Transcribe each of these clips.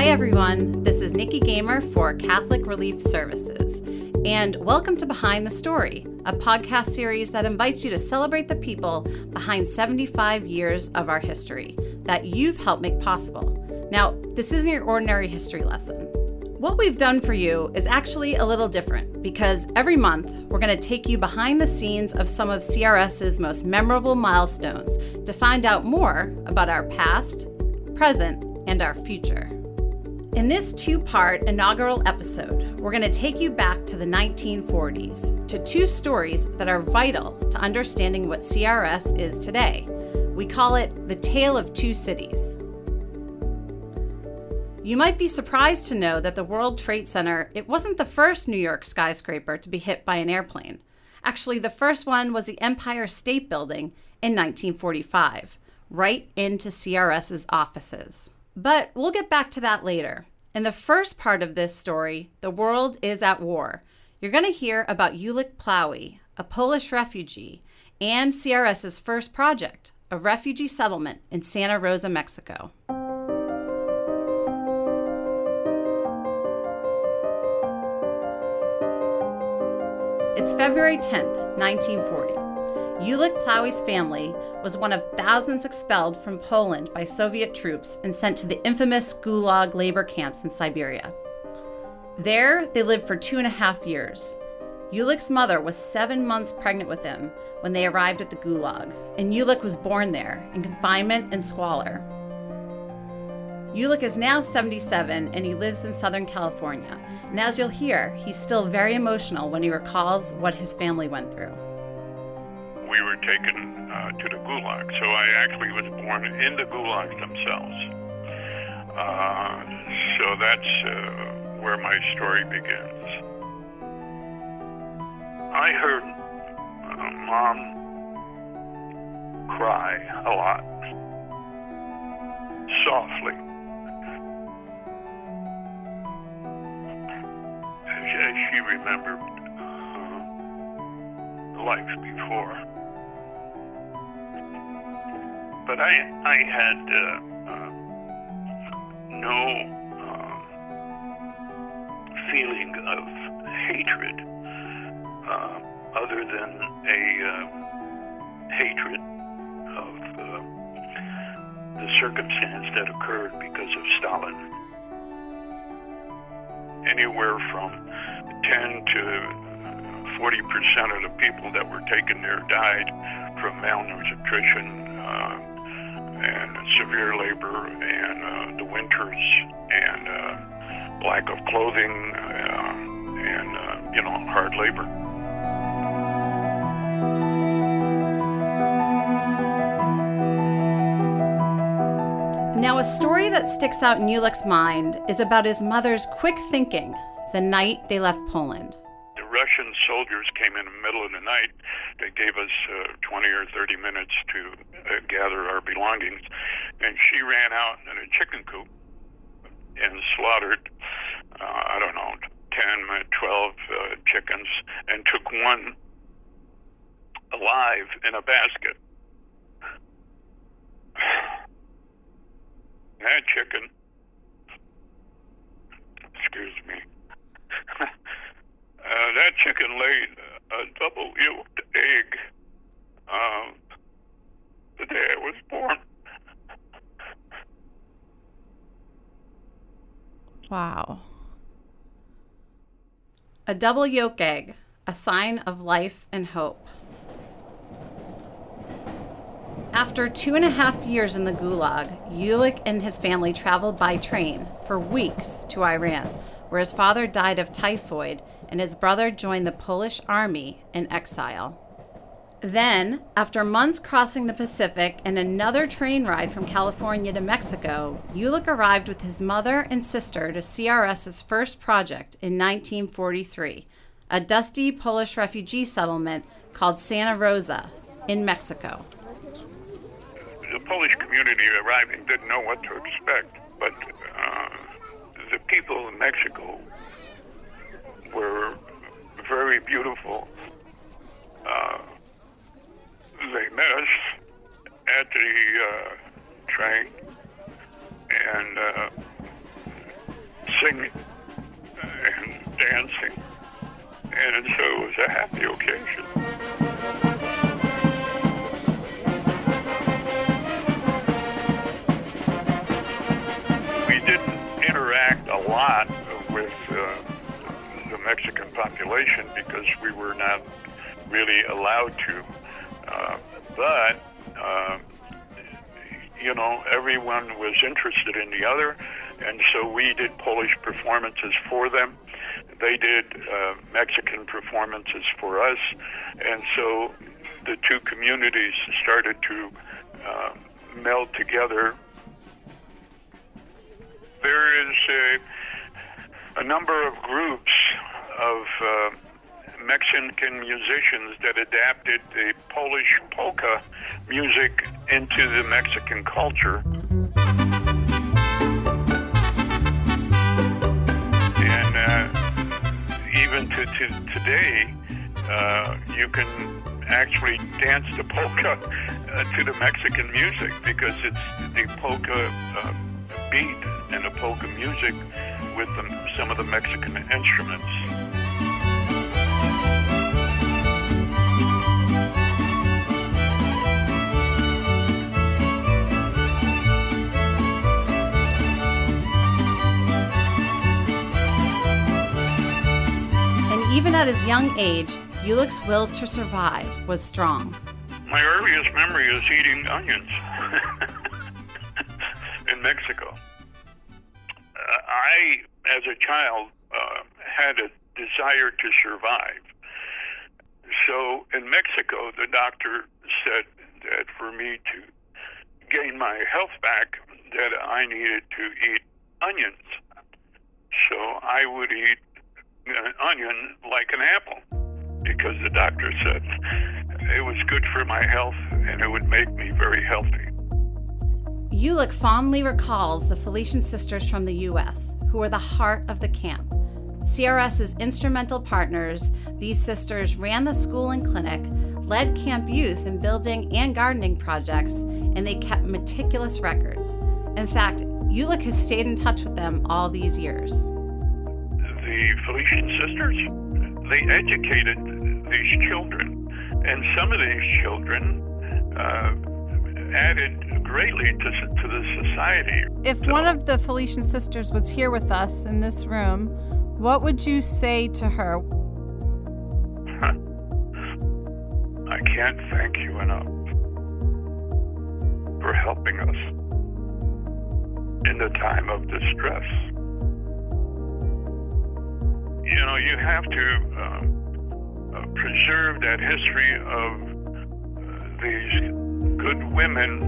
Hi, everyone. This is Nikki Gamer for Catholic Relief Services. And welcome to Behind the Story, a podcast series that invites you to celebrate the people behind 75 years of our history that you've helped make possible. Now, this isn't your ordinary history lesson. What we've done for you is actually a little different because every month we're going to take you behind the scenes of some of CRS's most memorable milestones to find out more about our past, present, and our future. In this two part inaugural episode, we're going to take you back to the 1940s to two stories that are vital to understanding what CRS is today. We call it the Tale of Two Cities. You might be surprised to know that the World Trade Center, it wasn't the first New York skyscraper to be hit by an airplane. Actually, the first one was the Empire State Building in 1945, right into CRS's offices. But we'll get back to that later. In the first part of this story, the world is at war. You're going to hear about Ulick Plowey, a Polish refugee, and CRS's first project, a refugee settlement in Santa Rosa, Mexico. It's February 10th, 1940. Ulick Plowey's family was one of thousands expelled from Poland by Soviet troops and sent to the infamous Gulag labor camps in Siberia. There, they lived for two and a half years. Ulick's mother was seven months pregnant with him when they arrived at the Gulag, and Ulick was born there in confinement and squalor. Ulick is now 77 and he lives in Southern California. And as you'll hear, he's still very emotional when he recalls what his family went through. We were taken uh, to the Gulag, so I actually was born in the Gulags themselves. Uh, so that's uh, where my story begins. I heard uh, mom cry a lot, softly. as she remembered uh, life before. But I, I had uh, uh, no um, feeling of hatred uh, other than a uh, hatred of uh, the circumstance that occurred because of Stalin. Anywhere from 10 to 40 percent of the people that were taken there died from malnutrition uh, severe labor and uh, the winters and uh, lack of clothing uh, and uh, you know hard labor. Now, a story that sticks out in Ulick's mind is about his mother's quick thinking the night they left Poland. The Russian soldiers came in the middle of the night. They gave us uh, 20 or 30 minutes to uh, gather our belongings. And she ran out in a chicken coop and slaughtered, uh, I don't know, 10, 12 uh, chickens and took one alive in a basket. That chicken, excuse me, uh, that chicken laid a double yolked egg uh, the day I was born. Wow. A double yolk egg, a sign of life and hope. After two and a half years in the Gulag, Ulick and his family traveled by train for weeks to Iran, where his father died of typhoid and his brother joined the Polish army in exile. Then, after months crossing the Pacific and another train ride from California to Mexico, Ulick arrived with his mother and sister to CRS's first project in 1943, a dusty Polish refugee settlement called Santa Rosa in Mexico the Polish community arriving didn't know what to expect, but uh, the people in Mexico were very beautiful. Uh, they met us at the uh, train, and uh, singing and dancing. And so it was a happy occasion. We didn't interact a lot with uh, the Mexican population because we were not really allowed to. But, uh, you know, everyone was interested in the other, and so we did Polish performances for them. They did uh, Mexican performances for us, and so the two communities started to uh, meld together. There is a, a number of groups of uh, Mexican musicians that adapted the Polish polka music into the Mexican culture. And uh, even to, to today, uh, you can actually dance the polka uh, to the Mexican music because it's the polka uh, beat and the polka music with the, some of the Mexican instruments. Even at his young age, Ulick's will to survive was strong. My earliest memory is eating onions in Mexico. I, as a child, uh, had a desire to survive. So in Mexico, the doctor said that for me to gain my health back, that I needed to eat onions. So I would eat an onion like an apple because the doctor said it was good for my health and it would make me very healthy. Ulick fondly recalls the Felician sisters from the U.S., who were the heart of the camp. CRS's instrumental partners, these sisters ran the school and clinic, led Camp Youth in building and gardening projects, and they kept meticulous records. In fact, Ulick has stayed in touch with them all these years. The Felician sisters, they educated these children, and some of these children uh, added greatly to, to the society. If So- one of the Felician sisters was here with us in this room, what would you say to her? I can't thank you enough for helping us in the time of distress. You know, you have to um, uh, preserve that history of uh, these good women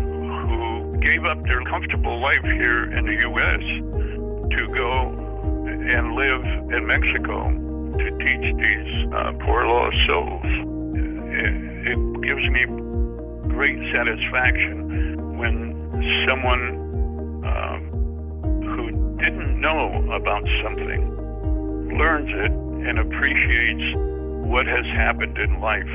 who gave up their comfortable life here in the U.S. to go and live in Mexico to teach these uh, poor lost souls. It, it gives me great satisfaction when someone um, who didn't know about something learns it and appreciates what has happened in life.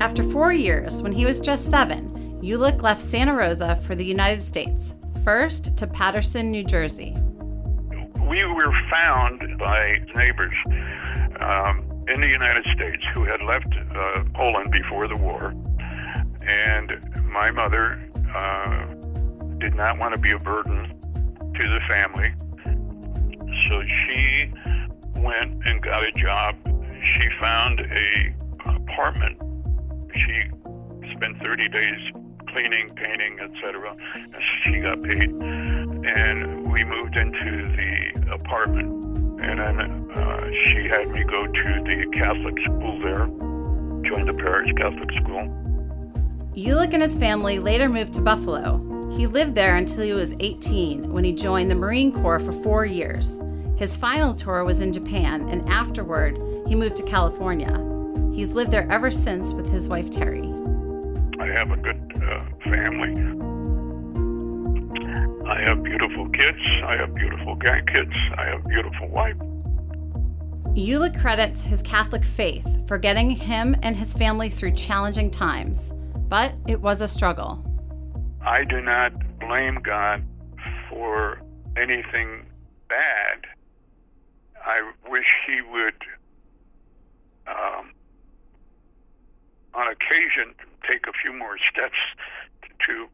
After four years, when he was just seven, Ulick left Santa Rosa for the United States, first to Paterson, New Jersey. we were found by neighbors um, in the United States who had left uh, Poland before the war, and my mother uh, did not want to be a burden to the family, so she went and got a job. She found a apartment. She spent 30 days cleaning, painting, etc. And she got paid, and we moved into the apartment. And then uh, she had me go to the Catholic school there, join the parish Catholic school. Ulick and his family later moved to Buffalo. He lived there until he was 18 when he joined the Marine Corps for four years. His final tour was in Japan, and afterward, he moved to California. He's lived there ever since with his wife Terry. I have a good uh, family. I have beautiful kids. I have beautiful grandkids. I have a beautiful wife. Ulick credits his Catholic faith for getting him and his family through challenging times, but it was a struggle. I do not blame God for anything bad, I wish he would, um, on occasion, take a few more steps to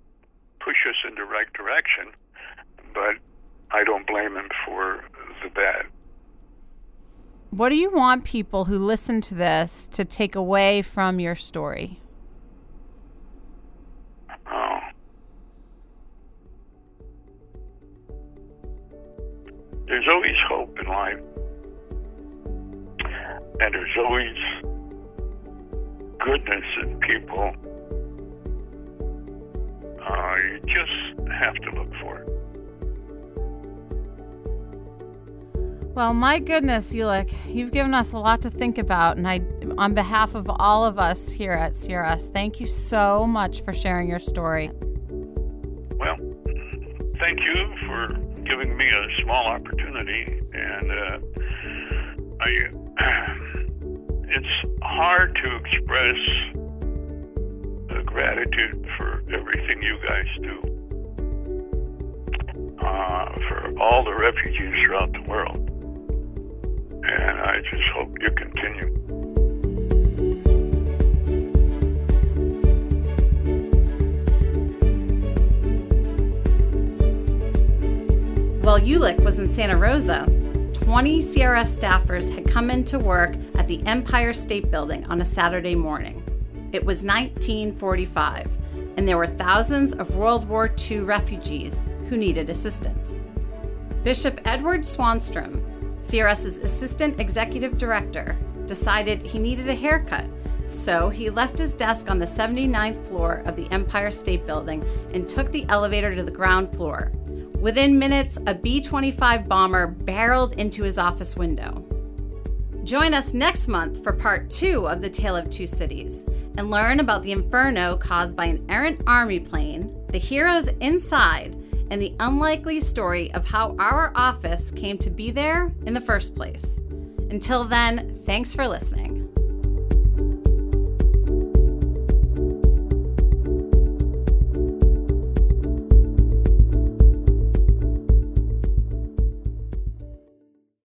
push us in the right direction. But I don't blame him for the bad. What do you want people who listen to this to take away from your story? Oh. There's always hope in life. And there's always goodness in people. Uh, you just have to look for it. Well, my goodness, Ulick, you've given us a lot to think about. And I, on behalf of all of us here at CRS, thank you so much for sharing your story. Well, thank you for giving me a small opportunity. And uh, I, it's hard to express the gratitude for everything you guys do. Uh, for all the refugees throughout the world and I just hope you continue. While Ulick was in Santa Rosa, 20 CRS staffers had come into work at the Empire State Building on a Saturday morning. It was 1945, and there were thousands of World War II refugees who needed assistance. Bishop Edward Swanstrom CRS's assistant executive director decided he needed a haircut, so he left his desk on the 79th floor of the Empire State Building and took the elevator to the ground floor. Within minutes, a B 25 bomber barreled into his office window. Join us next month for part two of The Tale of Two Cities and learn about the inferno caused by an errant army plane, the heroes inside, and the unlikely story of how our office came to be there in the first place. Until then, thanks for listening.